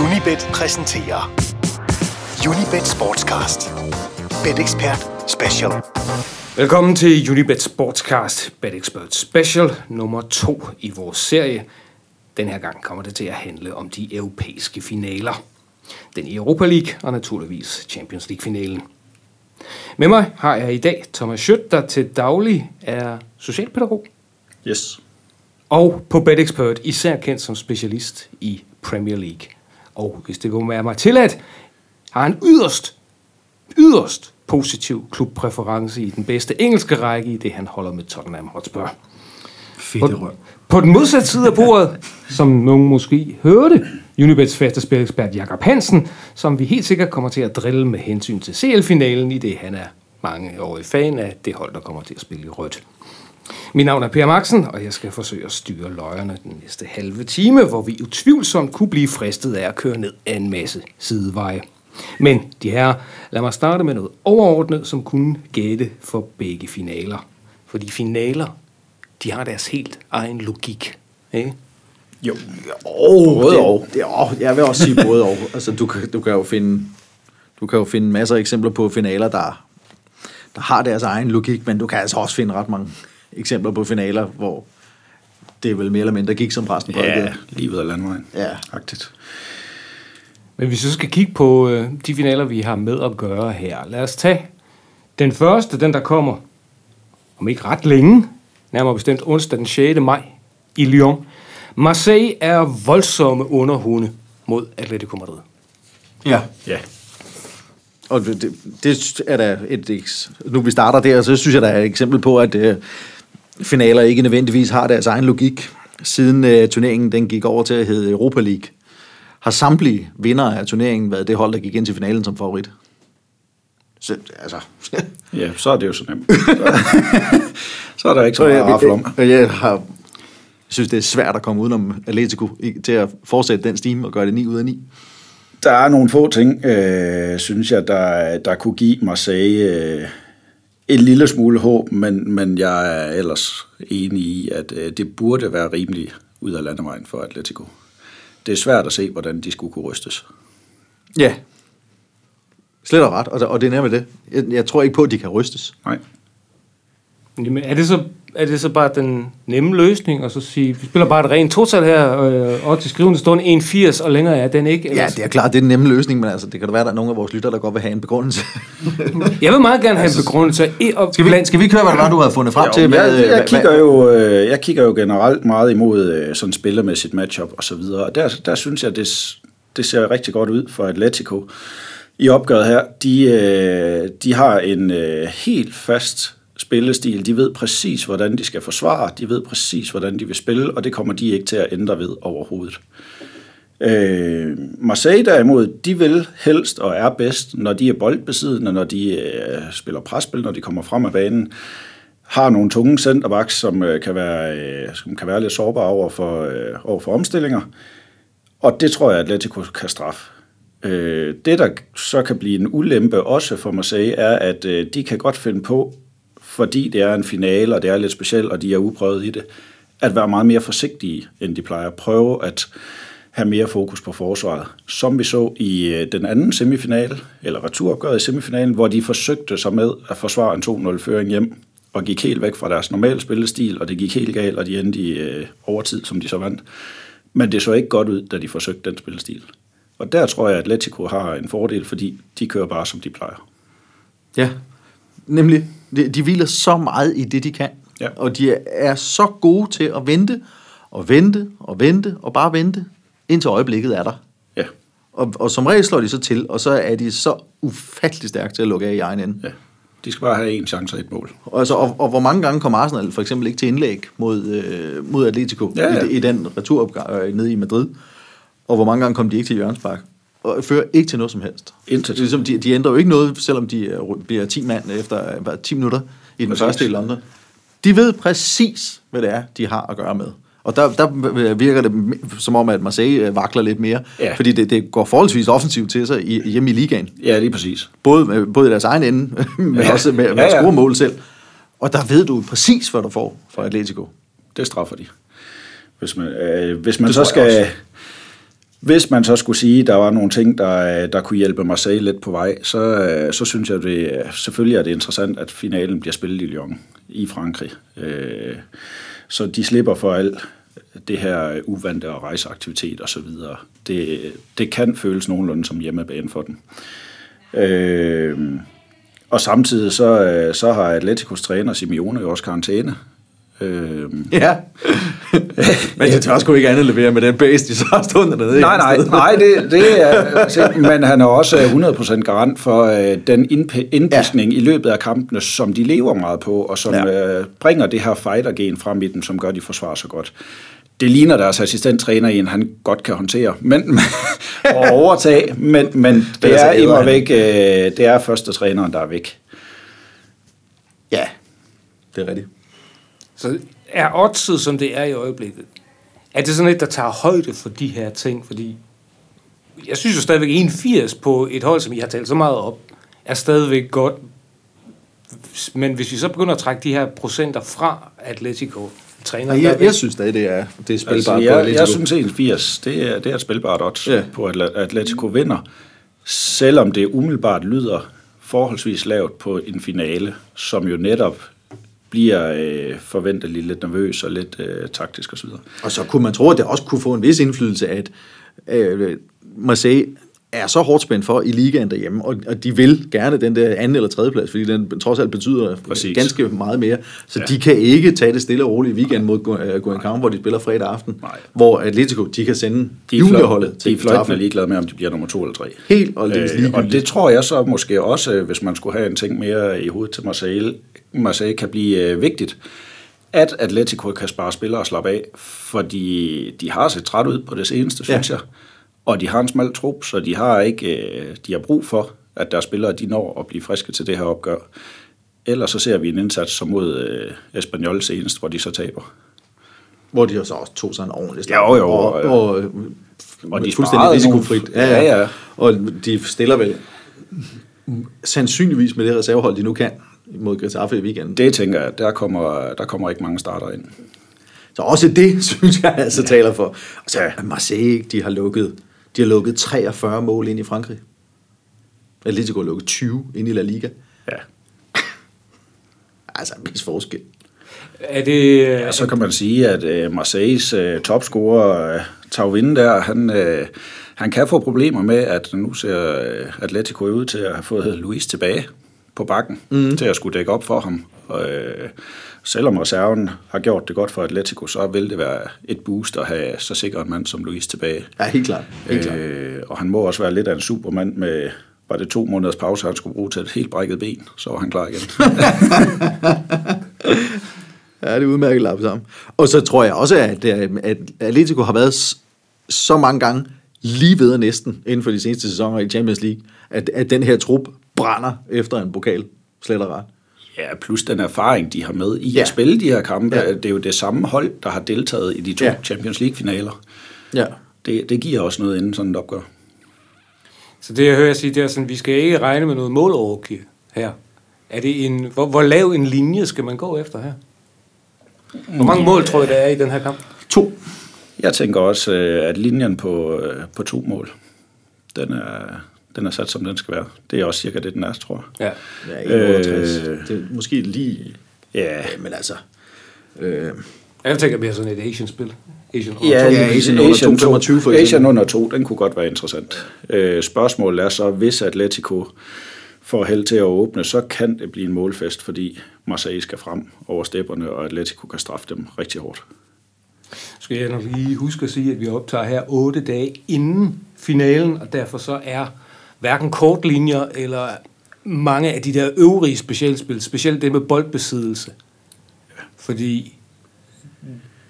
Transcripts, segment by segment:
Unibet præsenterer Unibet Sportscast. BetExpert Special. Velkommen til Unibet Sportscast BetExpert Special nummer 2 i vores serie. Den her gang kommer det til at handle om de europæiske finaler. Den i Europa League og naturligvis Champions League-finalen. Med mig har jeg i dag Thomas Schødt, der til daglig er socialpædagog. Yes. Og på BetExpert især kendt som specialist i Premier League. Og hvis det vil være mig tilladt, har han yderst, yderst positiv klubpræference i den bedste engelske række i det, han holder med Tottenham Hotspur. Fedt På, på den modsatte side af bordet, som nogen måske hørte, Unibets faste spilekspert Jakob Hansen, som vi helt sikkert kommer til at drille med hensyn til CL-finalen, i det han er mange år i fan af det hold, der kommer til at spille i rødt. Mit navn er Per Maxen, og jeg skal forsøge at styre løjerne den næste halve time, hvor vi utvivlsomt kunne blive fristet af at køre ned af en masse sideveje. Men de her, lad mig starte med noget overordnet, som kunne gætte for begge finaler. Fordi finaler, de har deres helt egen logik. Ikke? Jo. Oh, Både det, og. Det, oh, jeg vil også sige både og. Altså, du, kan- du kan jo finde du kan jo finde masser af eksempler på finaler, der, der har deres egen logik, men du kan altså også finde ret mange eksempler på finaler, hvor det vel mere eller mindre gik som præsten prædikede. Ja, livet af landvejen. Ja. Agtigt. Men hvis vi så skal kigge på øh, de finaler, vi har med at gøre her. Lad os tage den første, den der kommer om ikke ret længe, nærmere bestemt onsdag den 6. maj i Lyon. Marseille er voldsomme underhunde mod Atletico Madrid. ja. Ja. Og det, det, det er da et, nu vi starter der, så synes jeg, der er et eksempel på, at øh, finaler ikke nødvendigvis har deres egen logik. Siden øh, turneringen den gik over til at hedde Europa League, har samtlige vinder af turneringen været det hold, der gik ind til finalen som favorit. Så, altså, Ja, så er det jo så nemt. Så, så er der ikke så så meget at om. jeg, jeg, har, jeg synes, det er svært at komme udenom Atletico i- til at fortsætte den stime og gøre det 9 ud af 9. Der er nogle få ting, øh, synes jeg, der, der kunne give Marseille øh, en lille smule håb, men, men jeg er ellers enig i, at øh, det burde være rimeligt ud af landevejen for Atletico. Det er svært at se, hvordan de skulle kunne rystes. Ja, slet og ret, og, og det er nærmest det. Jeg, jeg tror ikke på, at de kan rystes. Nej. Jamen, er det så, er det så bare den nemme løsning, og så sige, vi spiller bare et rent total her, øh, og til skrivende stund 1,80, og længere er den ikke? Ja, Eller- det er klart, det er den nemme løsning, men altså, det kan da være, at der er nogle af vores lyttere, der godt vil have en begrundelse. Jeg vil meget gerne have en begrundelse. E- og- skal, vi, skal vi ikke høre, hvad det var, du havde fundet frem Jo, til? jeg, Hvad, jeg, hvad- kigger jo, øh, jeg kigger jo generelt meget imod øh, sådan spillermæssigt matchup og så videre, og der, der synes jeg, det, det ser rigtig godt ud for Atletico. I opgøret her, de, øh, de har en øh, helt fast spillestil. De ved præcis, hvordan de skal forsvare. De ved præcis, hvordan de vil spille, og det kommer de ikke til at ændre ved overhovedet. Øh, Marseille derimod, de vil helst og er bedst, når de er boldbesiddende, når de øh, spiller presspil, når de kommer frem af banen, har nogle tunge centerbacks, som, øh, kan være, øh, som kan være lidt sårbare over for, øh, over for omstillinger. Og det tror jeg, at Atletico kan straffe. Øh, det, der så kan blive en ulempe også for Marseille, er, at øh, de kan godt finde på, fordi det er en finale, og det er lidt specielt, og de er uprøvet i det, at være meget mere forsigtige, end de plejer. Prøve at have mere fokus på forsvaret. Som vi så i øh, den anden semifinal, eller returopgøret i semifinalen, hvor de forsøgte sig med at forsvare en 2-0-føring hjem, og gik helt væk fra deres normale spillestil, og det gik helt galt, og de endte i øh, overtid, som de så vandt. Men det så ikke godt ud, da de forsøgte den spillestil. Og der tror jeg, at Atletico har en fordel, fordi de kører bare, som de plejer. Ja, nemlig. De, de hviler så meget i det, de kan. Ja. Og de er så gode til at vente, og vente, og vente, og bare vente, indtil øjeblikket er der. Ja, Og, og som regel slår de så til, og så er de så ufattelig stærke til at lukke af i egen ende. ja. De skal bare have en chance og et mål. Og, altså, og, og hvor mange gange kom Arsenal for eksempel ikke til indlæg mod, øh, mod Atletico Ja, ja. I, i den returopgave øh, nede i Madrid? Og hvor mange gange kom de ikke til Jørgens Park? Og fører ikke til noget som helst. Intet. Ligesom de, de ændrer jo ikke noget, selvom de er- bliver 10 mand efter hvad, 10 minutter i den Præcis. første i London. De ved præcis, hvad det er, de har at gøre med. Og der, der virker det som om, at Marseille øh, vakler lidt mere, Ja. fordi det, det går forholdsvis offensivt til sig i, hjemme i ligaen. Ja, lige præcis. Både, både i deres egen ende, men Ja. også med, med Ja, at ja. score mål selv. Og der ved du præcis, hvad du får fra Atletico. Det straffer de. Hvis man, øh, hvis man Det så skal... også. Hvis man så skulle sige, at der var nogle ting, der, øh, der kunne hjælpe Marseille lidt på vej, så, øh, så synes jeg, det øh, selvfølgelig er det interessant, at finalen bliver spillet i Lyon i Frankrig. Øh, så de slipper for alt det her uvante og rejseaktivitet og så videre. Det, det kan føles nogenlunde som hjemmebane for dem. Øh, og samtidig så, så har Atleticos træner Simeone jo også karantæne, Øh, ja, men det tør sgu ikke andet levere med den base, de så har stået dernede. Nej, nej, nej, det, det er, men han er også 100% garant for øh, den indpiskning ja. i løbet af kampene, som de lever meget på, og som ja. øh, bringer det her fighter-gen frem i dem, som gør, at de forsvarer så godt. Det ligner deres assistenttræner en, han godt kan håndtere, men og overtage, men, men det, det er immer væk, øh, det er første træneren, der er væk. Ja, det er rigtigt. Så er oddset, som det er i øjeblikket, er det sådan et, der tager højde for de her ting? Fordi jeg synes jo stadigvæk, 81 på et hold, som I har talt så meget op, er stadigvæk godt. Men hvis vi så begynder at trække de her procenter fra Atletico, træner... Ja, jeg, jeg synes stadig, det er, det er spilbart altså, jeg, på Atletico. Jeg synes 81, det er, det er et spilbart odds ja. på, at Atletico vinder. Selvom det umiddelbart lyder forholdsvis lavt på en finale, som jo netop bliver øh, forventeligt lidt nervøs og lidt øh, taktisk osv. Og så kunne man tro, at det også kunne få en vis indflydelse, at øh, Marseille er så hårdt spændt for i ligaen derhjemme, og, og de vil gerne den der anden eller tredje plads, fordi den trods alt betyder Præcis. ganske meget mere. Så ja. de kan ikke tage det stille og roligt i weekend mod Guadalcanal, hvor de spiller fredag aften, Nej. hvor Atletico, de kan sende de juniorholdet til De er fløjtende ligeglade med, om de bliver nummer to eller tre. Helt og øh, Og det tror jeg så måske også, hvis man skulle have en ting mere i hovedet til Marseille, Marseille kan blive øh, vigtigt, at Atletico kan spare spillere og slappe af, fordi de har set træt ud på det seneste, synes ja. jeg. Og de har en smal trup, så de har ikke øh, de har brug for, at deres spillere de når at blive friske til det her opgør. Ellers så ser vi en indsats som mod øh, Espanyol senest, hvor de så taber. Hvor de så også tog sig en ordentlig start. Jo, jo. Og, og, og, og de fuldstændig risikofrit. Ja, ja, ja. Og de stiller vel sandsynligvis med det reservehold, de nu kan, mod Getafe i weekenden. Det tænker jeg, der kommer, der kommer ikke mange starter ind. Så også det, synes jeg altså ja. taler for. Og så ja. Marseille, de har lukket, de har lukket 43 mål ind i Frankrig. Atletico har lukket 20 ind i La Liga. Ja. altså en vis forskel. Er det... Ja, så kan man sige, at uh, Marseilles uh, topscorer, uh, Tauvin der, han, uh, han kan få problemer med, at nu ser Atletico ud til at have fået Luis tilbage på bakken mm. til at skulle dække op for ham. Og, øh, selvom reserven har gjort det godt for Atletico, så vil det være et boost at have så sikker en mand som Luis tilbage. Ja, helt klart. Helt klart. Øh, og han må også være lidt af en supermand med, var det to måneders pause, han skulle bruge til et helt brækket ben, så var han klar igen. ja, det er udmærket lap sammen. Og så tror jeg også, at, at Atletico har været så mange gange lige ved næsten inden for de seneste sæsoner i Champions League, at, at den her trup brænder efter en pokal, slet og ret. Ja, plus den erfaring, de har med i ja. at spille de her kampe. Ja. Det er jo det samme hold, der har deltaget i de to ja. Champions League-finaler. Ja. Det, det giver også noget inden sådan et opgør. Så det, jeg hører jeg sige, det er sådan, vi skal ikke regne med noget målovergiv her. Er det en, hvor, hvor lav en linje skal man gå efter her? Hvor mange mål tror jeg, der er i den her kamp? To. Jeg tænker også, øh, at linjen på, øh, på to mål, den er, den er sat, som den skal være. Det er også cirka det, den er, tror jeg. Ja, ja 61. Øh, det er måske lige... Ja, men altså... Øh, jeg tænker mere sådan et Asian-spil. Asian ja, ja, Asian, under 2, for Asian under 2, den kunne godt være interessant. Øh, spørgsmålet er så, hvis Atletico får held til at åbne, så kan det blive en målfest, fordi Marseille skal frem over stepperne, og Atletico kan straffe dem rigtig hårdt. Skal jeg nok lige huske at sige, at vi optager her otte dage inden finalen, og derfor så er hverken kortlinjer eller mange af de der øvrige specialspil, specielt det med boldbesiddelse. Fordi,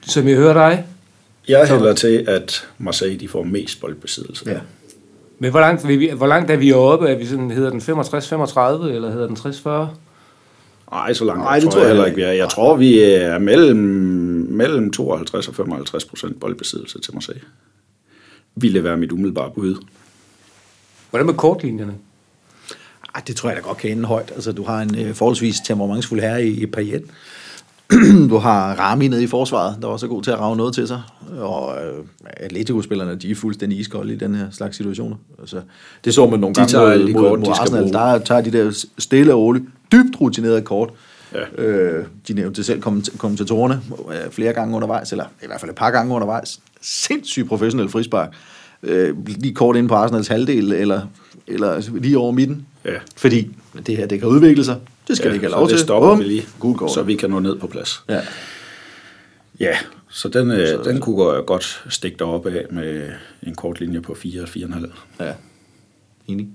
som jeg hører dig... Jeg hælder til, at Marseille de får mest boldbesiddelse. Ja. Men hvor langt, hvor langt er vi oppe? Er vi sådan, hedder den 65-35, eller hedder den 60-40? Nej, så langt Nej, det tror jeg heller ikke, vi er. Jeg tror, vi er mellem, mellem 52 og 55 procent boldbesiddelse til Marseille. Ville være mit umiddelbare bud. Hvordan med kortlinjerne? Ej, det tror jeg da godt kan ende højt. Altså, du har en øh, forholdsvis temperamentsfuld herre i, i Payet. du har Rami nede i forsvaret, der også er god til at rave noget til sig. Og øh, Atletico-spillerne, de er fuldstændig iskolde i den her slags situationer. Altså, det så man nogle De gange tager mod, de mod, kort, mod de Arsenal. Der tager de der stille og roligt, dybt rutinerede kort. Ja. Øh, de nævnte selv komment- kommentatorerne øh, flere gange undervejs, eller i hvert fald et par gange undervejs. Sindssygt professionel frispark. Øh, lige kort ind på Arsenals halvdel, eller, eller lige over midten. Ja. Fordi det her, det kan udvikle sig. Det skal Ja, det ikke have så lov til. stopper Bum. vi lige, kort. så vi kan nå ned på plads. Ja. Ja, så den, øh, den kunne gå- godt stikke derop af med en kort linje på 4-4,5. Ja, enig.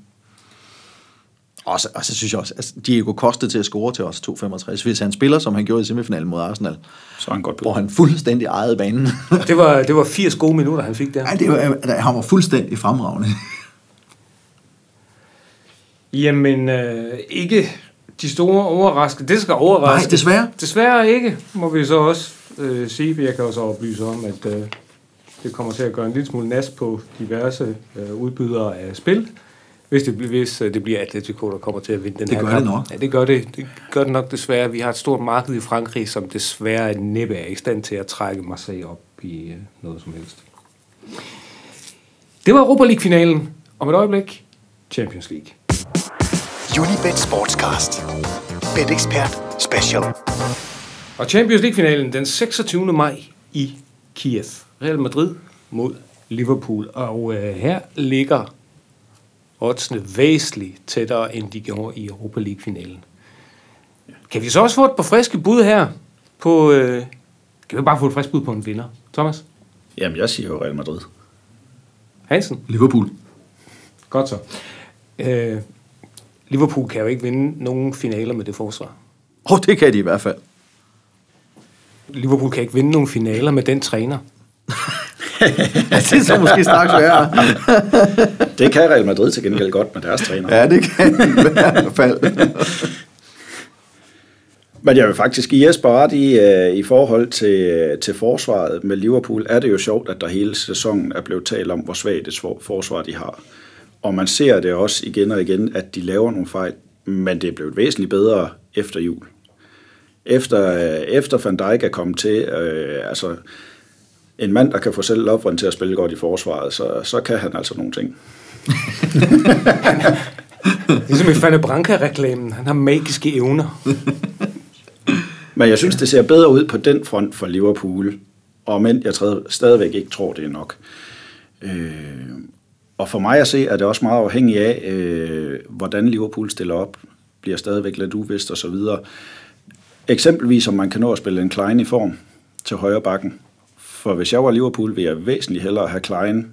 Og så, og så synes jeg også, at altså, Diego Costa til at score til os 2,65. Hvis han spiller, som han gjorde i semifinalen mod Arsenal, Så er han godt på. hvor han fuldstændig ejede banen. Det var, det var 80 gode minutter, han fik der. Nej, det var, han var fuldstændig fremragende. Jamen, øh, ikke de store overraskelser. Det skal overraske. Nej, desværre. Desværre ikke, må vi så også øh, sige. Jeg kan også oplyse om, at øh, det kommer til at gøre en lille smule nas på diverse øh, udbydere af spil. Hvis det, bliver- hvis øh, det bliver Atletico, der kommer til at vinde den Det her gør kamp. det nok. Ja, det gør det. Det gør det nok desværre. Vi har et stort marked i Frankrig, som desværre næppe er i stand til at trække Marseille op i øh, noget som helst. Det var Europa League-finalen. Om et øjeblik, Champions League. Unibet Sportscast. Bet Expert Special. Og Champions League-finalen den 26. maj i Kiev. Real Madrid mod Liverpool. Og øh, her ligger oddsene væsentligt tættere, end de gjorde i Europa League-finalen. Kan vi så også få et par friske bud her på... Øh, kan vi bare få et frisk bud på en vinder? Thomas Jamen, jeg siger jo Real Madrid. Hansen? Liverpool. Godt så. Øh, Liverpool kan jo ikke vinde nogen finaler med det forsvar. Åh, oh, det kan de i hvert fald. Liverpool kan ikke vinde nogen finaler med den træner. Ja, det er så måske straks værre. Det kan Real Madrid til gengæld godt med deres træner. Ja, det kan i hvert fald. Men jeg vil faktisk give Jesper ret i, øh, i forhold til, til forsvaret med Liverpool, er det jo sjovt, at der hele sæsonen er blevet talt om, hvor svagt et for- forsvar de har. Og man ser det også igen og igen, at de laver nogle fejl, men det er blevet væsentligt bedre efter jul. Efter, øh, efter Van Dijk er kommet til, øh, altså en mand, der kan få selv Lovren til at spille godt i forsvaret, så, så kan han altså nogle ting. Ligesom i Fanny Branca-reklamen. Han har magiske evner. Men jeg synes, det ser bedre ud på den front for Liverpool, og men jeg træder, stadigvæk ikke tror, det er nok. Øh, og for mig at se, er det også meget afhængigt af, øh, hvordan Liverpool stiller op, bliver stadigvæk lidt uvist og så videre. Eksempelvis om man kan nå at spille en Klein i form til højre bakken. For hvis jeg var Liverpool, ville jeg væsentligt hellere have Klein,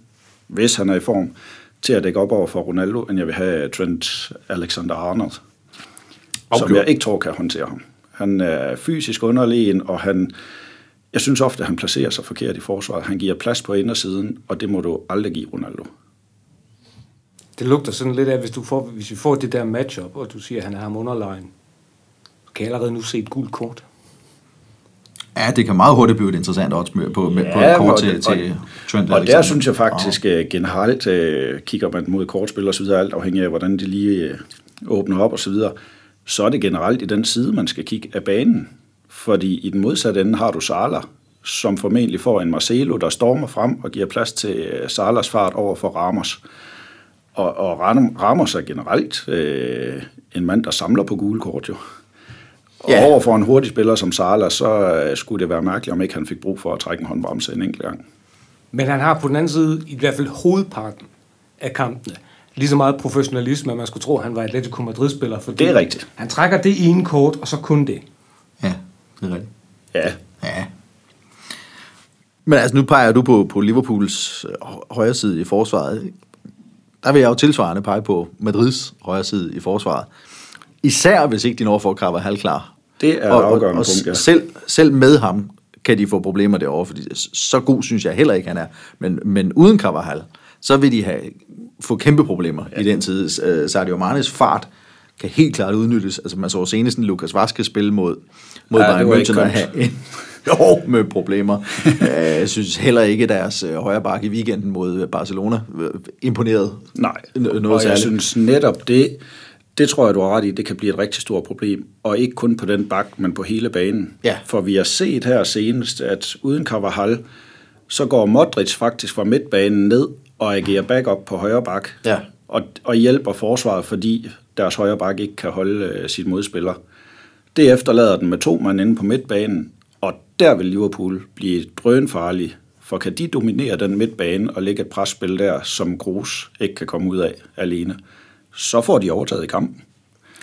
hvis han er i form, til at dække op over for Ronaldo, end jeg vil have Trent Alexander-Arnold som Okay. jeg ikke tror kan håndtere ham. Han er fysisk underlegen, og han, jeg synes ofte, at han placerer sig forkert i forsvaret. Han giver plads på indersiden, og det må du aldrig give Ronaldo. Det lugter sådan lidt af, hvis, du får, hvis vi får det der matchup, og du siger, at han er ham underlegen, kan jeg allerede nu se et gult kort. Ja, det kan meget hurtigt blive et interessant odds på, med, på Ja, et kort og- til, og- til Trent Og der synes jeg faktisk uh, generelt, uh, kigger man mod kortspil og så videre, alt afhængig af, hvordan de lige uh, åbner op og så videre, så er det generelt i den side, man skal kigge af banen. Fordi i den modsatte ende har du Sala, som formentlig får en Marcelo, der stormer frem og giver plads til Salas fart over for Ramos. Og, og Ram- Ramos er generelt øh, en mand, der samler på gule kort jo. Og Ja. ja. over for en hurtig spiller som Sala, så øh, skulle det være mærkeligt, om ikke han fik brug for at trække en håndbremse en enkelt gang. Men han har på den anden side, i hvert fald hovedparten af kampene, lige så meget professionalisme, at man skulle tro, at han var Atletico Madrid-spiller. Fordi Det er rigtigt. Han trækker det ene kort, og så kun det. Ja, det er rigtigt. Ja, Ja. Men altså, nu peger du på, på Liverpools øh, højre side i forsvaret. Der vil jeg jo tilsvarende pege på Madrids højre side i forsvaret. Især hvis ikke de når for at Carvajal klar. Det er og, afgørende og punkt, ja. selv, selv med ham kan de få problemer derovre, fordi så god synes jeg heller ikke, han er. Men, men uden Carvajal, så vil de have, få kæmpe problemer ja. i den tid. Øh, Sadio Manes fart kan helt klart udnyttes. Altså man så senest en Lukas Vazquez spille mod, mod Ja, Bayern München og have en jo, med problemer. Øh, Jeg synes heller ikke, deres øh, højre bakke i weekenden mod Barcelona øh, imponeret nej. noget og jeg særligt. synes netop det, Det tror jeg, du har ret i. Det kan blive et rigtig stort problem. Og ikke kun på den bak, men på hele banen. Ja. For vi har set her senest, at uden Carvajal, så går Modric faktisk fra midtbanen ned og agerer backup på højre bak. Ja. Og, og hjælper forsvaret, fordi deres højre bak ikke kan holde øh, sit modspiller. Det efterlader den med to mand inde på midtbanen, og der vil Liverpool blive drønfarlig. For kan de dominere den midtbane og lægge et presspil der, som Kroos ikke kan komme ud af alene, så får de overtaget i kampen.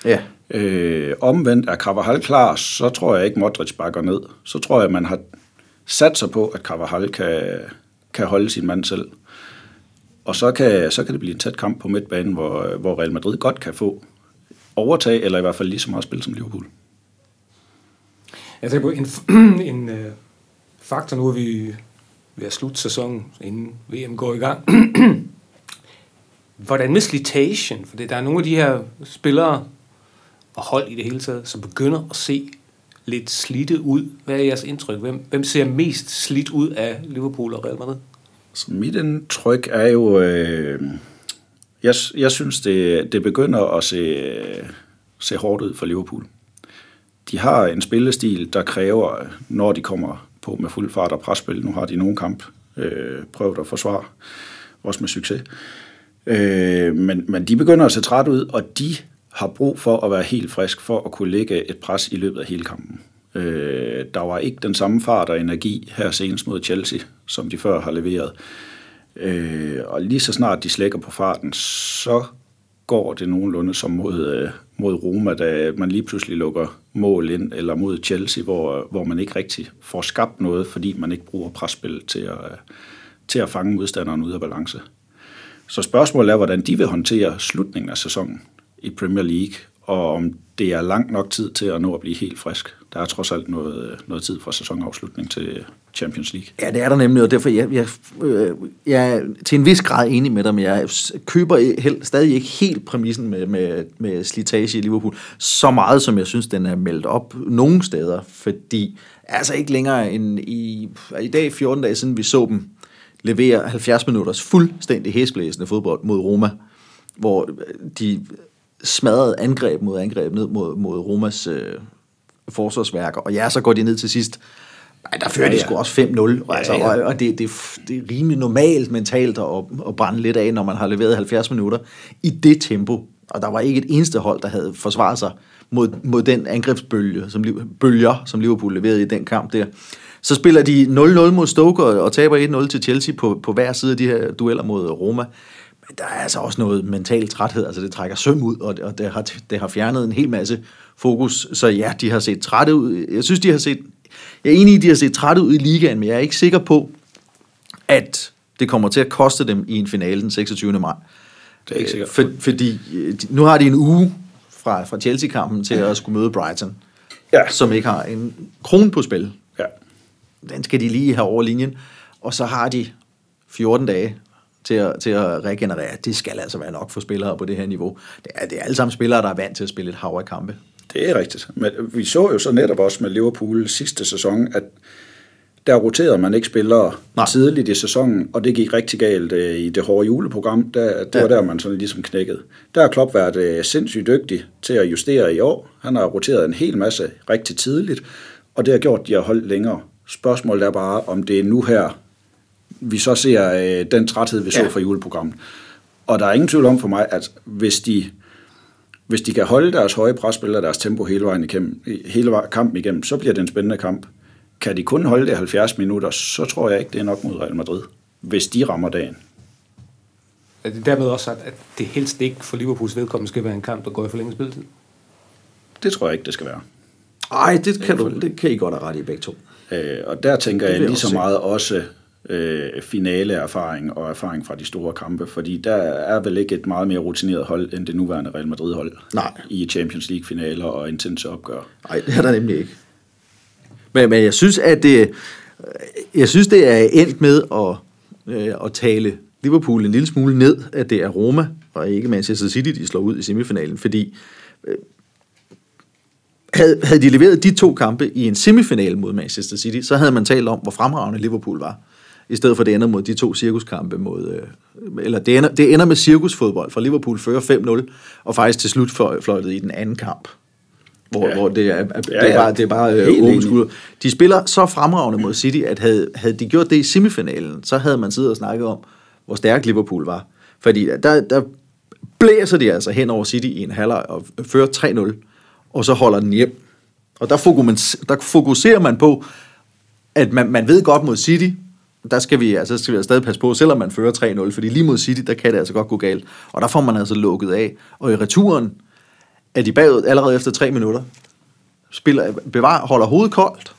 Ja. Øh, omvendt er Carvajal klar, så tror jeg ikke Modric bakker ned. Så tror jeg, man har sat sig på, at Carvajal kan, kan holde sin mand selv. Og så kan, så kan det blive en tæt kamp på midtbanen, hvor, hvor Real Madrid godt kan få overtag, eller i hvert fald lige så meget spil som Liverpool. Jeg tænker på en, en øh, faktor, nu er vi ved at slutte sæsonen, inden VM går i gang. Hvordan med slitation? For der er nogle af de her spillere og hold i det hele taget, som begynder at se lidt slidte ud. Hvad er jeres indtryk? Hvem, hvem ser mest slidt ud af Liverpool og Real Madrid? Så mit indtryk er jo, øh, jeg, jeg synes, det, det begynder at se, se hårdt ud for Liverpool. De har en spillestil, der kræver, når de kommer på med fuld fart og presspil, nu har de nogle kamp øh, prøvet at forsvare, også med succes. Øh, Øh, men, men de begynder at se træt ud, og de har brug for at være helt frisk for at kunne lægge et pres i løbet af hele kampen. Øh, der var ikke den samme fart og energi her senest mod Chelsea, som de før har leveret. Øh, og lige så snart de slækker på farten, så går det nogenlunde som mod, øh, mod Roma, da man lige pludselig lukker mål ind, eller mod Chelsea, hvor, hvor man ikke rigtig får skabt noget, fordi man ikke bruger presspil til at, til at fange modstanderen ud af balance. Så spørgsmålet er, hvordan de vil håndtere slutningen af sæsonen i Premier League, og om det er langt nok tid til at nå at blive helt frisk. Der er trods alt noget, noget tid fra sæsonafslutning til Champions League. Ja, det er der nemlig, og derfor jeg, jeg, jeg er til en vis grad enig med dig, men jeg køber helt, stadig ikke helt præmissen med, med, med slitage i Liverpool, så meget som jeg synes, den er meldt op nogle steder, fordi altså ikke længere end i, i dag, 14 dage siden, vi så dem levere 70 minutters fuldstændig hæsblæsende fodbold mod Roma, hvor de smadrede angreb mod angreb ned mod, mod Romas øh, forsvarsværker, og ja, så går de ned til sidst. Ej, der fører ja, ja. de sgu også 5-0, ja, altså, ja. og, og det, det, det er rimelig normalt mentalt at, at brænde lidt af, når man har leveret 70 minutter i det tempo. Og der var ikke et eneste hold, der havde forsvaret sig mod, mod den angrebsbølge, som, bølger, som Liverpool leverede i den kamp der. Så spiller de 0-0 mod Stoke og, og taber 1-0 til Chelsea på, på hver side af de her dueller mod Roma. Men der er altså også noget mental træthed, altså det trækker søm ud, og, og det, har, det har fjernet en hel masse fokus. Så ja, de har set trætte ud. Jeg synes, de har set, jeg er enig i, at de har set trætte ud i ligaen, men jeg er ikke sikker på, at det kommer til at koste dem i en finale den 26. maj. Det er ikke sikkert. For, fordi nu har de en uge fra, fra Chelsea-kampen til at skulle møde Brighton, ja. som ikke har en kron på spil. Den skal de lige have over linjen. Og så har de 14 dage til at, til at regenerere. Det skal altså være nok for spillere på det her niveau. Det er, det er alle sammen spillere, der er vant til at spille et hav af kampe. Det er rigtigt. Men vi så jo så netop også med Liverpool sidste sæson, at der roterede man ikke spillere Nej. tidligt i sæsonen, og det gik rigtig galt øh, i det hårde juleprogram. Der, det ja. var der, man sådan ligesom knækkede. Der har Klopp været øh, sindssygt dygtig til at justere i år. Han har roteret en hel masse rigtig tidligt, og det har gjort, at de har holdt længere. Spørgsmålet er bare, om det er nu her, vi så ser øh, den træthed, vi så ja. fra juleprogrammet. Og der er ingen tvivl om for mig, at hvis de, hvis de kan holde deres høje presspil og deres tempo hele vejen igennem, hele kampen igennem, så bliver det en spændende kamp. Kan de kun holde det 70 minutter, så tror jeg ikke, det er nok mod Real Madrid, hvis de rammer dagen. Er det dermed også sagt, at det helst ikke for Liverpools vedkommende skal være en kamp, der går i forlænget spilletid? Det tror jeg ikke, det skal være. Nej, det kan, du, det kan I godt have ret i begge to. Øh, og der tænker jeg lige så meget også øh, finaleerfaring og erfaring fra de store kampe, fordi der er vel ikke et meget mere rutineret hold end det nuværende Real Madrid-hold Nej. i Champions League-finaler og intense opgør. Nej, det er der nemlig ikke. Men, men jeg synes, at det, jeg synes, det er endt med at, øh, at tale Liverpool en lille smule ned, at det er Roma og ikke Manchester City, de slår ud i semifinalen, fordi øh, havde, havde de leveret de to kampe i en semifinal mod Manchester City, så havde man talt om, hvor fremragende Liverpool var i stedet for det ender mod de to cirkuskampe mod, øh, eller det ender, det ender med cirkusfodbold, fra Liverpool fører 5-0, og faktisk til slut fløjtet i den anden kamp, hvor, ja. hvor det er, det er ja. bare, det er bare øh, åbent skud. De spiller så fremragende mod City, at havde, havde de gjort det i semifinalen, så havde man siddet og snakket om, hvor stærk Liverpool var. Fordi der, der blæser de altså hen over City i en halvleg og fører 3-0, og så holder den hjem. Og der fokuserer, der fokuserer man på, at man, man ved godt mod City, der skal vi, altså, skal vi stadig passe på, selvom man fører 3-0, fordi lige mod City, der kan det altså godt gå galt. Og der får man altså lukket af. Og i returen er de bagud allerede efter 3 minutter. Spiller, bevar, holder hovedet koldt,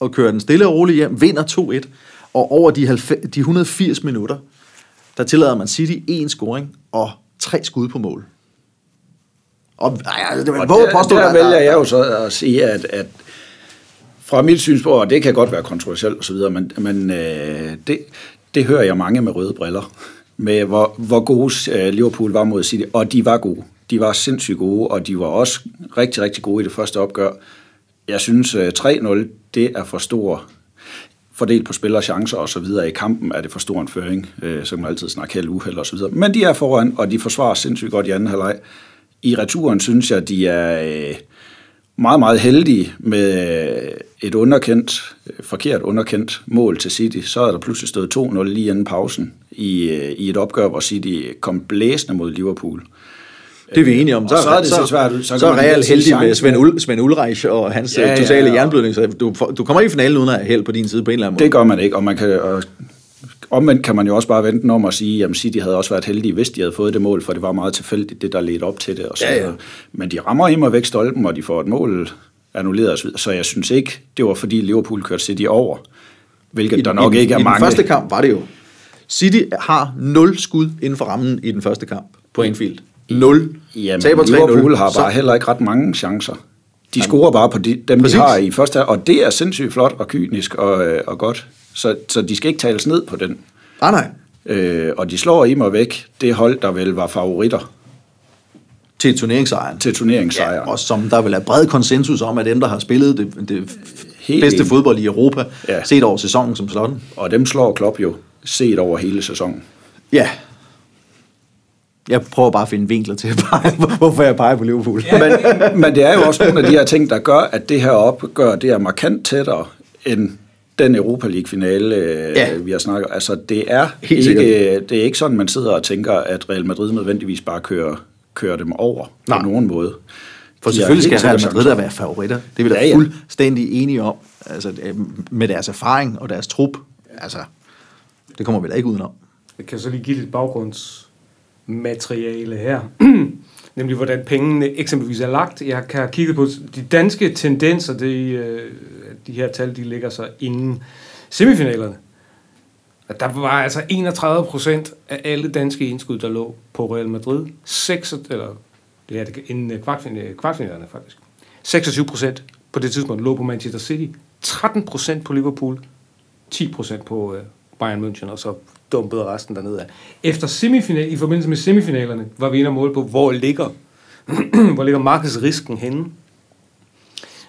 og kører den stille og roligt hjem, vinder 2-1. Og over de, 90, de 180 minutter, der tillader man City en scoring og tre skud på mål. Og, ej, det, og der, påstå, der, der vælger jeg jo så at sige, at, at fra mit synspunkt, og det kan godt være kontroversielt osv., men, men øh, det, det hører jeg mange med røde briller, med hvor, hvor gode øh, Liverpool var mod City, og de var gode. De var sindssygt gode, og de var også rigtig, rigtig gode i det første opgør. Jeg synes, øh, 3-0, det er for stor fordelt på spillere, chancer og så videre. I kampen er det for stor en føring, øh, så kan man altid snakke held uheld og så videre. Men de er foran, og de forsvarer sindssygt godt i anden halvleg. I returen synes jeg, de er øh, meget, meget heldige med øh, et underkendt, øh, forkert underkendt mål til City. Så er der pludselig stået 2-0 lige inden pausen i, i et opgør, hvor City kom blæsende mod Liverpool. Det er vi enige om. Så, så er det så, svært. Så, så er Real heldig med Svend, Ul, Svend Ulreich og hans ja, totale ja, jernblødning. Så du, du kommer i finalen uden at have held på din side på en eller anden måde. Det gør man ikke, og man kan... Og omvendt kan man jo også bare vente om at sige, at City havde også været heldige, hvis de havde fået det mål, for det var meget tilfældigt, det der ledte op til det. Og så, ja, ja. Men de rammer imod væk stolpen, og de får et mål annulleret. Så jeg synes ikke, det var fordi Liverpool kørte City over, hvilket I, der nok i, ikke er i mange. I den første kamp var det jo. City har 0 skud inden for rammen i den første kamp på Anfield. 0. Jamen, Taber Liverpool har bare så... heller ikke ret mange chancer. De scorer bare på de, dem, Præcis. de har i første og det er sindssygt flot og kynisk og, øh, og godt. Så, så de skal ikke tales ned på den. Nej, nej. Øh, og de slår i mig væk det hold, der vel var favoritter. Til turneringssejren. Til turneringssejren. Ja, og som der vil er bred konsensus om, at dem, der har spillet det, det Helt bedste en. fodbold i Europa, ja. set over sæsonen som sådan. Og dem slår Klopp jo set over hele sæsonen. Ja, jeg prøver bare at finde vinkler til, hvorfor jeg peger på Liverpool. Ja. Men, men det er jo også nogle af de her ting, der gør, at det her opgør, det er markant tættere end den Europa League-finale, øh, ja. vi har snakket Altså, det er, ikke, det er ikke sådan, man sidder og tænker, at Real Madrid nødvendigvis bare kører, kører dem over Nej. på nogen måde. For de selvfølgelig skal Real Madrid der være favoritter. Det er vi da ja, ja. fuldstændig enige om. Altså, med deres erfaring og deres trup. Altså, det kommer vi da ikke udenom. Jeg kan så lige give lidt baggrundsmateriale her. Nemlig, hvordan pengene eksempelvis er lagt. Jeg kan kigge på de danske tendenser. Det, øh, de her tal, de ligger så inden semifinalerne. Der var altså 31 procent af alle danske indskud, der lå på Real Madrid. 6, eller det er det inden øh, kvartfinalerne, øh, kvartfinalerne faktisk. 26 procent på det tidspunkt lå på Manchester City. 13 procent på Liverpool. 10 procent på øh, Bayern München, og så dumpede resten dernede af. Efter semifinal, i forbindelse med semifinalerne, var vi inde og måle på, hvor ligger, hvor ligger markedsrisken henne.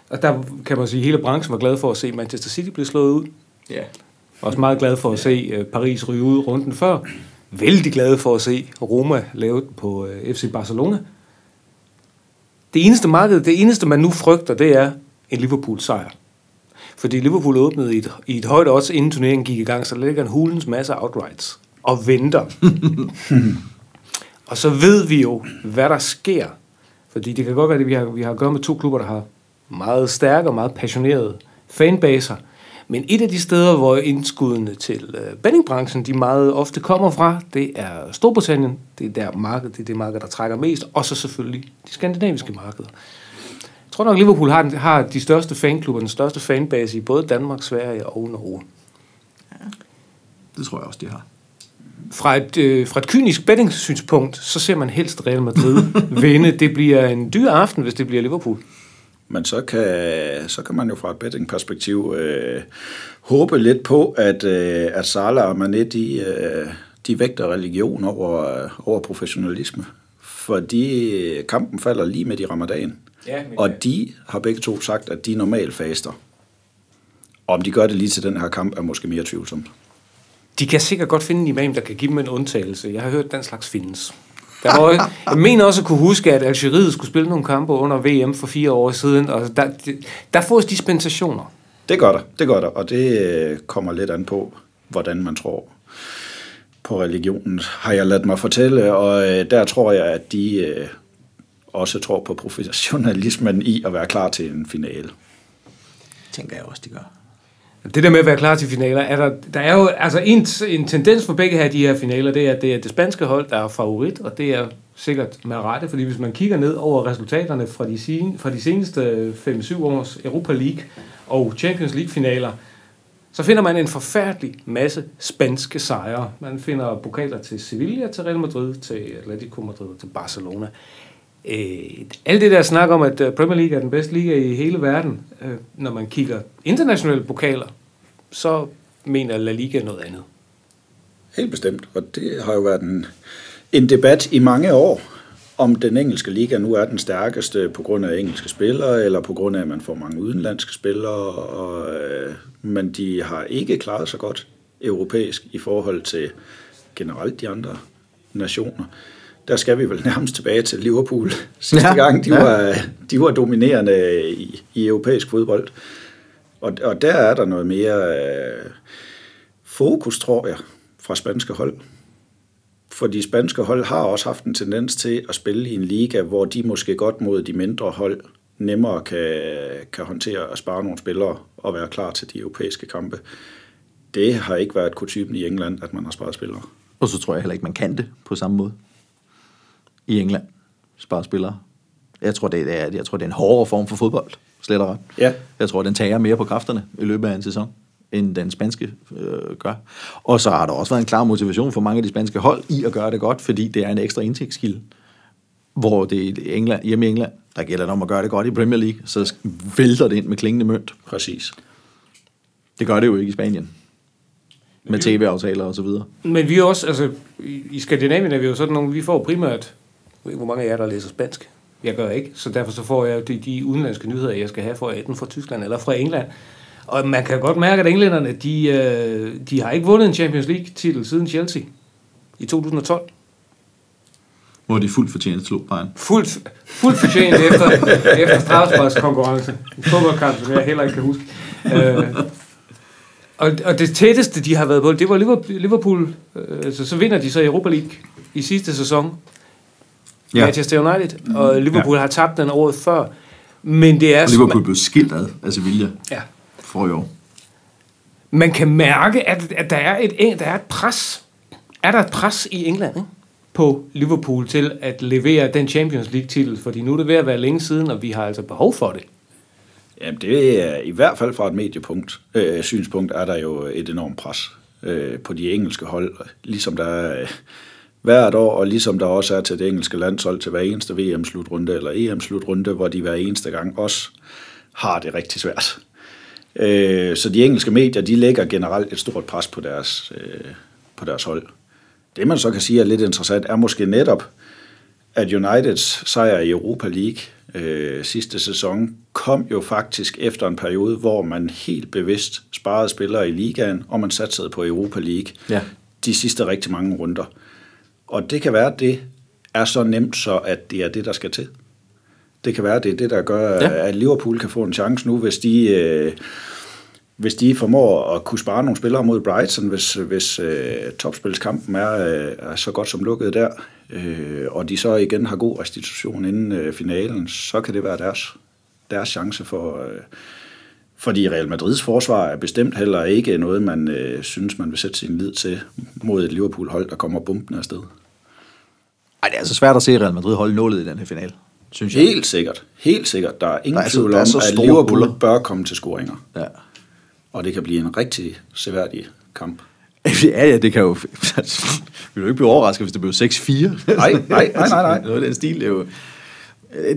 Og der kan man sige, at hele branchen var glad for at se Manchester City blive slået ud. Ja. Også meget glad for at se øh, Paris ryge ud runden før. Vældig glad for at se Roma lavet på øh, FC Barcelona. Det eneste marked, det eneste man nu frygter, det er en Liverpool-sejr. Fordi Liverpool åbnede i et, i et højt odds, inden turneringen gik i gang, så ligger en hulens masse outrights og venter. og så ved vi jo, hvad der sker. Fordi det kan godt være, at vi har, vi har at gøre med to klubber, der har meget stærke og meget passionerede fanbaser. Men et af de steder, hvor indskuddene til øh, bettingbranchen, de meget ofte kommer fra, det er Storbritannien. Det er der marked, det er det marked, der trækker mest. Og så selvfølgelig de skandinaviske markeder. Jeg tror nok, Liverpool har, har de største fanklubber, den største fanbase i både Danmark, Sverige og Norge. Ja, det tror jeg også, de har. Fra et, øh, fra et kynisk betting-synspunkt, så ser man helst Real Madrid vinde. Det bliver en dyr aften, hvis det bliver Liverpool. Men så kan, så kan man jo fra et betting-perspektiv øh, håbe lidt på, at, øh, at Salah og Mané, de, øh, de vægter religion over, over professionalisme. Fordi kampen falder lige med i ramadan. Ja, og de har begge to sagt, at de normalt faster. Om de gør det lige til den her kamp, er måske mere tvivlsomt. De kan sikkert godt finde en imam, der kan give dem en undtagelse. Jeg har hørt, at den slags findes. Der var, jeg mener også at kunne huske, at Algeriet skulle spille nogle kampe under VM for fire år siden, og der, der fås dispensationer. Det gør der, det gør der, og det øh, kommer lidt an på, hvordan man tror på religionen, har jeg ladt mig fortælle, og øh, der tror jeg, at de øh, også tror på professionalismen i at være klar til en finale. Tænker jeg også, de gør. Det der med at være klar til finaler, er der, der er jo altså en, en tendens for begge her de her finaler, det er, at det er det spanske hold, der er favorit, og det er sikkert med rette, fordi hvis man kigger ned over resultaterne fra de, sen, fra de seneste 5-7 års Europa League og Champions League finaler, så finder man en forfærdelig masse spanske sejre. Man finder pokaler til Sevilla, til Real Madrid, til Atletico Madrid, til Barcelona. Øh, alt det der snak om, at øh, Premier League er den bedste liga i hele verden, øh, når man kigger internationale pokaler, så mener La Liga noget andet. Helt bestemt, og det har jo været en, en debat i mange år, om den engelske liga nu er den stærkeste på grund af engelske spillere, eller på grund af, at man får mange udenlandske spillere, og, øh, men de har ikke klaret sig godt europæisk i forhold til generelt de andre nationer. Der skal vi vel nærmest tilbage til Liverpool sidste ja, gang. De, ja. var, de var dominerende i, i europæisk fodbold. Og, og der er der noget mere øh, fokus, tror jeg, fra spanske hold. For de spanske hold har også haft en tendens til at spille i en liga, hvor de måske godt mod de mindre hold nemmere kan, kan håndtere at spare nogle spillere og være klar til de europæiske kampe. Det har ikke været kutumen i England, at man har sparet spillere. Og så tror jeg heller ikke, man kan det på samme måde i England. Spare spillere. Jeg tror, det er, jeg tror, det er en hårdere form for fodbold, slet og ret. Ja. Jeg tror, den tager mere på kræfterne i løbet af en sæson end den spanske øh, gør. Og så har der også været en klar motivation for mange af de spanske hold i at gøre det godt, fordi det er en ekstra indtægtskilde. Hvor det i England, hjemme i England, der gælder det om at gøre det godt i Premier League, så vælter det ind med klingende mønt. Præcis. Det gør det jo ikke i Spanien. Med tv-aftaler og så videre. Men vi er også, altså, i Skandinavien er vi jo sådan nogle, vi får primært, ved ikke, hvor mange af jer, der læser spansk. Jeg gør ikke, så derfor så får jeg de, de udenlandske nyheder, jeg skal have, for enten fra Tyskland eller fra England. Og man kan godt mærke, at englænderne, de, øh, de har ikke vundet en Champions League-titel siden Chelsea i 2012. Hvor de fuldt fortjent slog Bayern. Fuldt, fuldt fortjent efter, efter strafsparkskonkurrence. En fodboldkamp, som jeg heller ikke kan huske. Øh, og, og det tætteste, de har været på, det var Liverpool. Liverpool øh, så, så vinder de så Europa League i sidste sæson. Ja. Manchester United. Og Liverpool ja. har tabt den året før. Men det er... Og Liverpool blev skilt ad af Sevilla. Ja for i år. Man kan mærke, at, at der, er et, der er et pres. Er der et pres i England ikke? på Liverpool til at levere den Champions League-titel? Fordi nu er det ved at være længe siden, og vi har altså behov for det. Jamen, det er i hvert fald fra et mediepunkt, øh, synspunkt, er der jo et enormt pres øh, på de engelske hold, ligesom der er øh, hvert år, og ligesom der også er til det engelske landshold til hver eneste VM-slutrunde eller EM-slutrunde, hvor de hver eneste gang også har det rigtig svært. Øh, så de engelske medier, de lægger generelt et stort pres på deres, øh, på deres hold. Det man så kan sige er lidt interessant, er måske netop, at Uniteds sejr i Europa League øh, sidste sæson kom jo faktisk efter en periode, hvor man helt bevidst sparede spillere i ligaen, og man satsede på Europa League ja. de sidste rigtig mange runder. Og det kan være, at det er så nemt, så at det er det, der skal til. Det kan være, at det er det, der gør, ja. at Liverpool kan få en chance nu, hvis de, øh, hvis de formår at kunne spare nogle spillere mod Brighton, hvis, hvis øh, topspilskampen er, øh, er så godt som lukket der, øh, og de så igen har god restitution inden øh, finalen, så kan det være deres, deres chance for... Øh, fordi Real Madrids forsvar er bestemt heller ikke noget, man øh, synes, man vil sætte sin lid til mod et Liverpool-hold, der kommer bumpen afsted. Ej, det er altså svært at se Real Madrid holde nålet i den her finale synes jeg. Helt sikkert. Helt sikkert. Der er ingen der er tvivl om, at Liverpool buller. bør komme til scoringer. Ja. Og det kan blive en rigtig seværdig kamp. Ja, ja, det kan jo... vil du ikke blive overrasket, hvis det blev 6-4? Nej, nej, nej, nej. nej. Noget af den stil, det, er jo,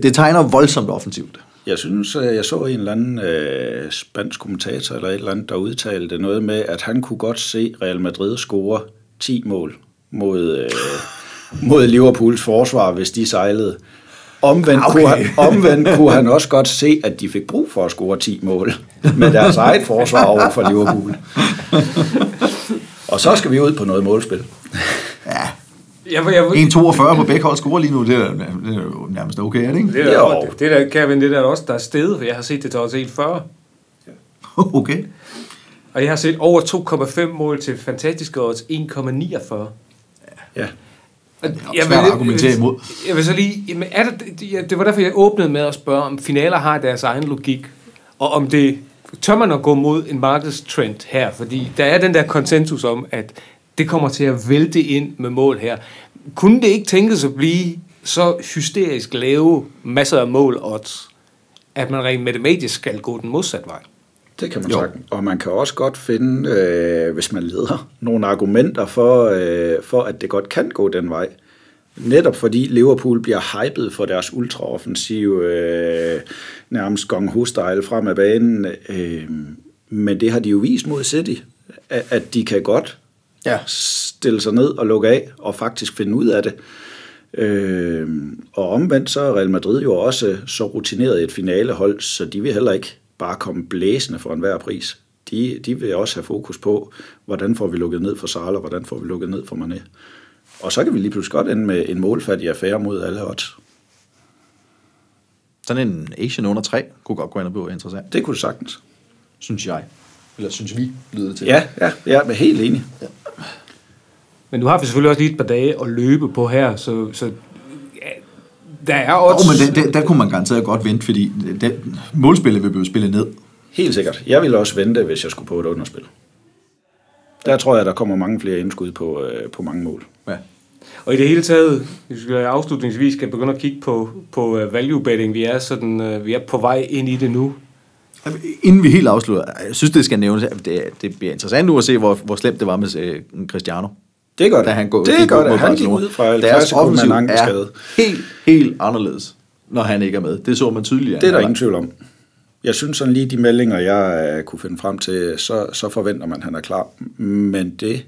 det tegner voldsomt offensivt. Jeg synes, øh, jeg så en eller anden øh, spansk kommentator eller et eller andet, der udtalte noget med, at han kunne godt se Real Madrid score 10 mål mod, øh, mod Liverpools forsvar, hvis de sejlede. Omvendt, okay. kunne han, omvendt kunne han også godt se, at de fik brug for at score 10 mål med deres eget forsvar over for Liverpool. Og Og så skal vi ud på noget målspil. Ja, Jeg, jeg, 1,42 på begge hold score lige nu, det er, det er jo nærmest okay, er det ikke? det, er, Jo. det, det der, Kevin, det der er også, der er stedet, for jeg har set det til også 1,40. Okay. Og jeg har set over 2,5 mål til fantastiske odds 1,49. Ja. Er svært at argumentere imod. Jeg vil så lige, jamen, er ja, det var derfor, jeg åbnede med at spørge, om finaler har deres egen logik, og om det, tør man at gå mod en markedstrend her, fordi der er den der konsensus om, at det kommer til at vælte ind med mål her. Kunne det ikke tænkes at blive så hysterisk lave masser af mål odds, at man rent matematisk skal gå den modsatte vej? Det kan man Jo. sagtens. Og man kan også godt finde, øh, hvis man leder, nogle argumenter for, øh, for, at det godt kan gå den vej. Netop fordi Liverpool bliver hypet for deres ultraoffensive, øh, nærmest gong style frem af banen. Øh, men det har de jo vist mod City, at, at de kan godt Ja. stille sig ned og lukke af, og faktisk finde ud af det. Øh, og omvendt så er Real Madrid jo også så rutineret et finalehold, så de vil heller ikke bare komme blæsende for enhver pris. De, de vil også have fokus på, hvordan får vi lukket ned for Salah, hvordan får vi lukket ned for Mané. Og så kan vi lige pludselig godt ende med en målfattig affære mod alle odds. Sådan en Asian under 3 kunne godt gå ind og blive interessant, Det kunne det sagtens. synes jeg. Eller synes vi, lyder det til. Ja, ja, jeg er helt enig. Men nu har selvfølgelig også lige et par dage at løbe på her, så, så ja, der er Jo, odds... men der, der, der kunne man garanteret godt vente, fordi den, målspillet vil blive spillet ned. Helt sikkert. Jeg ville også vente, hvis jeg skulle på et underspil. Der tror jeg, der kommer mange flere indskud på, øh, på mange mål. Ja. Og i det hele taget, hvis vi afslutningsvis skal begynde at kigge på, på uh, value betting, vi er, sådan, uh, vi er på vej ind i det nu. Inden vi helt afslutter, jeg synes, det skal nævnes, at det, det bliver interessant nu at se, hvor, hvor slemt det var med øh, Cristiano. Det gør det. Da han går, det ud mod det. Han gik ud fra El Deres offensiv er helt, helt anderledes, når han ikke er med. Det så man tydeligt. Det er der ingen tvivl om. Jeg synes sådan lige de meldinger, jeg øh, kunne finde frem til, så, så forventer man, at han er klar. Men det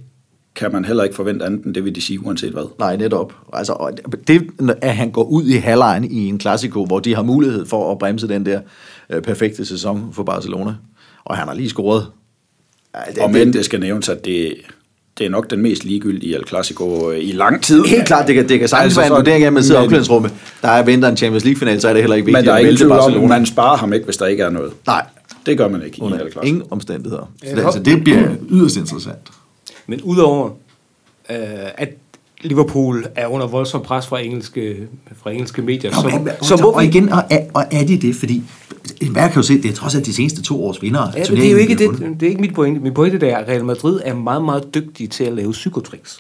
kan man heller ikke forvente andet end det vil de sige, uanset hvad. Nej, netop. Altså, det, at han går ud i halvlejen i en klassiko, hvor de har mulighed for at bremse den der øh, perfekte sæson for Barcelona, og han har lige scoret. Ja, det, Og men det skal nævnes, at det, det er nok den mest ligegyldige El Clasico øh, i lang tid. Helt klart, det kan, det kan sagtens Altså altså være en vurdering af, at man sidder i men- omklædningsrummet. Der er venter en Champions League-final, så er det heller ikke vigtigt Men der er at ingen tvivl om, Barcelona. man sparer ham ikke, hvis der ikke er noget. Nej, Det gør man ikke i under El Clasico. ingen omstændigheder. Så det, altså, det bliver yderst interessant. Men udover øh, at Liverpool er under voldsom pres fra engelske, fra engelske medier, så, så må og igen, og er, og er de det, fordi enhver kan jo se, det er trods alt de seneste to års vinder. Ja, det er jo ikke, det, det er ikke mit pointe. Mit pointe er, at Real Madrid er meget, meget dygtige til at lave psykotricks.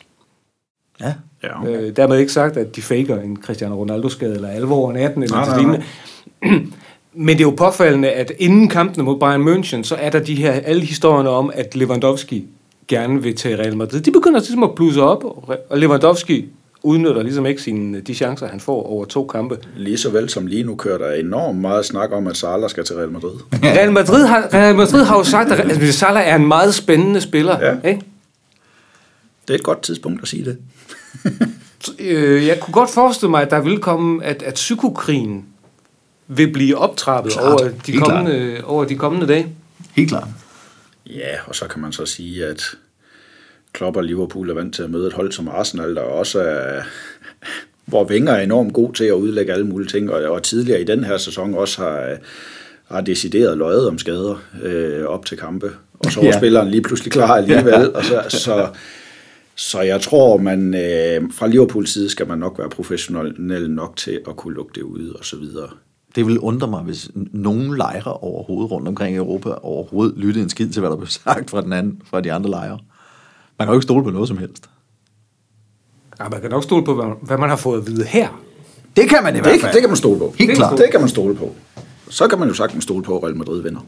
Ja. Ja. Øh, dermed ikke sagt, at de faker en Cristiano Ronaldo-skade, eller alvoren af den, eller Nej, nej, lignende. Men det er jo påfaldende, at inden kampene mod Bayern München, så er der de her, alle historierne om, at Lewandowski gerne vil til Real Madrid. De begynder ligesom at blusse op, og og Lewandowski udnytter ligesom ikke sine, de chancer, han får over to kampe. Lige så vel som lige nu kører der enormt meget snak om, at Salah skal til Real Madrid. Real Madrid har, Real Madrid har jo sagt, at altså, Salah er en meget spændende spiller. Ja. Ikke? Det er et godt tidspunkt at sige det. Øh, jeg kunne godt forestille mig, at der vil komme, at, at psykokrigen vil blive optrappet Klart. over de, Helt kommende, over de kommende dage. Helt klart. Ja, og så kan man så sige, at Klopp og Liverpool er vant til at møde et hold som Arsenal, der også er, hvor Wenger er enormt god til at udlægge alle mulige ting, og, og tidligere i den her sæson også har, har decideret løjet om skader øh, op til kampe. Og så var Ja. ja. spilleren lige pludselig klar alligevel. og så, så, så jeg tror, man øh, fra Liverpools side skal man nok være professionel nok til at kunne lukke det ud og så videre. Det vil undre mig, hvis nogen lejre overhovedet rundt omkring i Europa overhovedet lytte en skid til, hvad der blev sagt fra, den anden, fra de andre lejre. Man kan jo ikke stole på noget som helst. Ja, man kan nok stole på, hvad, hvad man har fået at vide her. Det kan man i Det, det kan man stole på. Helt det, klart. Det kan man stole på. Så kan man jo sagtens stole på, at Real Madrid vinder.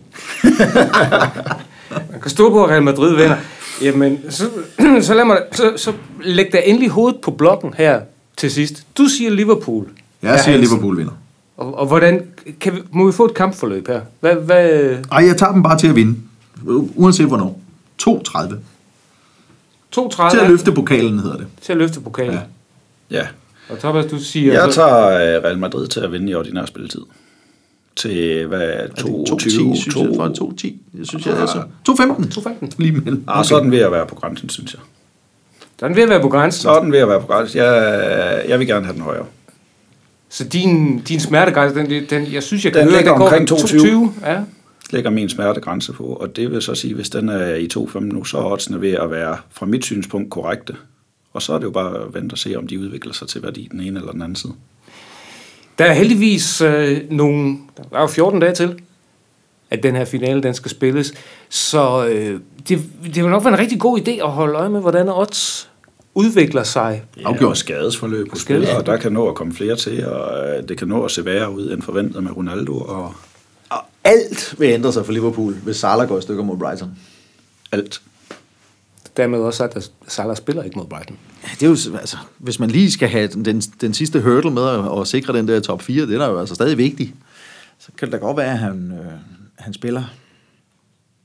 Man kan stole på, at Real Madrid vinder. Jamen, så, så, lad mig, så, så læg da endelig hovedet på blokken her til sidst. Du siger Liverpool. Jeg siger, at Hansen. Liverpool vinder. Og, og hvordan, kan vi, må vi få et kampforløb her? Hvad, hvad, Ej, jeg tager dem bare til at vinde. Uanset hvornår. 2-30. 2-30 Til at løfte pokalen, hedder det. til at løfte pokalen. Ja. Ja. Og Thomas, du siger... Jeg så- tager øh, Real Madrid til at vinde i ordinær spilletid. Til, hvad er det, 22, 2-10, synes jeg. 2... Fra 2-10. Jeg synes, jeg er så. 2-15. 2-15. Lige mellem. Ah, så er den ved at være på grænsen, synes jeg. Så er den ved at være på grænsen. Så er den ved at være på grænsen. Jeg, jeg vil gerne have den højere. Så din, din smertegrænse, den, den, jeg synes, jeg kan Den høre, ligger går omkring på 22. Ja. Lægger min smertegrænse på, og det vil så sige, hvis den er i 2,5 nu, så er oddsene ved at være fra mit synspunkt korrekte. Og så er det jo bare at vente og se, om de udvikler sig til værdi den ene eller den anden side. Der er heldigvis øh, nogle... Der er jo 14 dage til, at den her finale den skal spilles. Så øh, det, det vil nok være en rigtig god idé at holde øje med, hvordan odds udvikler sig. Ja, Afgjort skadesforløb på Skades- og der kan nå at komme flere til, og øh, det kan nå at se værre ud end forventet med Ronaldo Og alt vil ændre sig for Liverpool, hvis Salah går i stykker mod Brighton. alt. Dermed også sagt, at Salah spiller ikke mod Brighton. Ja, Det er jo, altså, hvis man lige skal have den, den sidste hurdle med at, at sikre den der top 4, det er da jo altså stadig vigtigt. Så kan det da godt være, at han, øh, han spiller.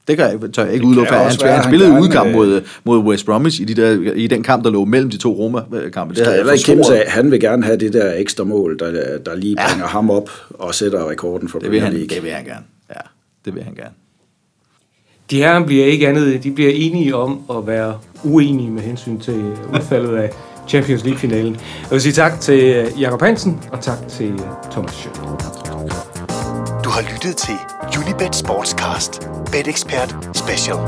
Det kan jeg, tør jeg ikke udelukke. kan Han, være, han han spillede gerne, udkamp øh, mod, mod West Bromwich i, de der, i den kamp, der lå mellem de to Roma-kampe. Det havde er jeg ikke af, han vil gerne have det der ekstra mål, der, der lige bringer ja. ham op og sætter rekorden for Det vil, han, League. det vil han gerne. Ja, det vil han gerne. De her bliver ikke andet, de bliver enige om at være uenige med hensyn til udfaldet af Champions League-finalen. Jeg vil sige tak til øh, Jakob Hansen, og tak til øh, Thomas Schødt. Du har lyttet til Unibet Sportscast. Bet Expert Special.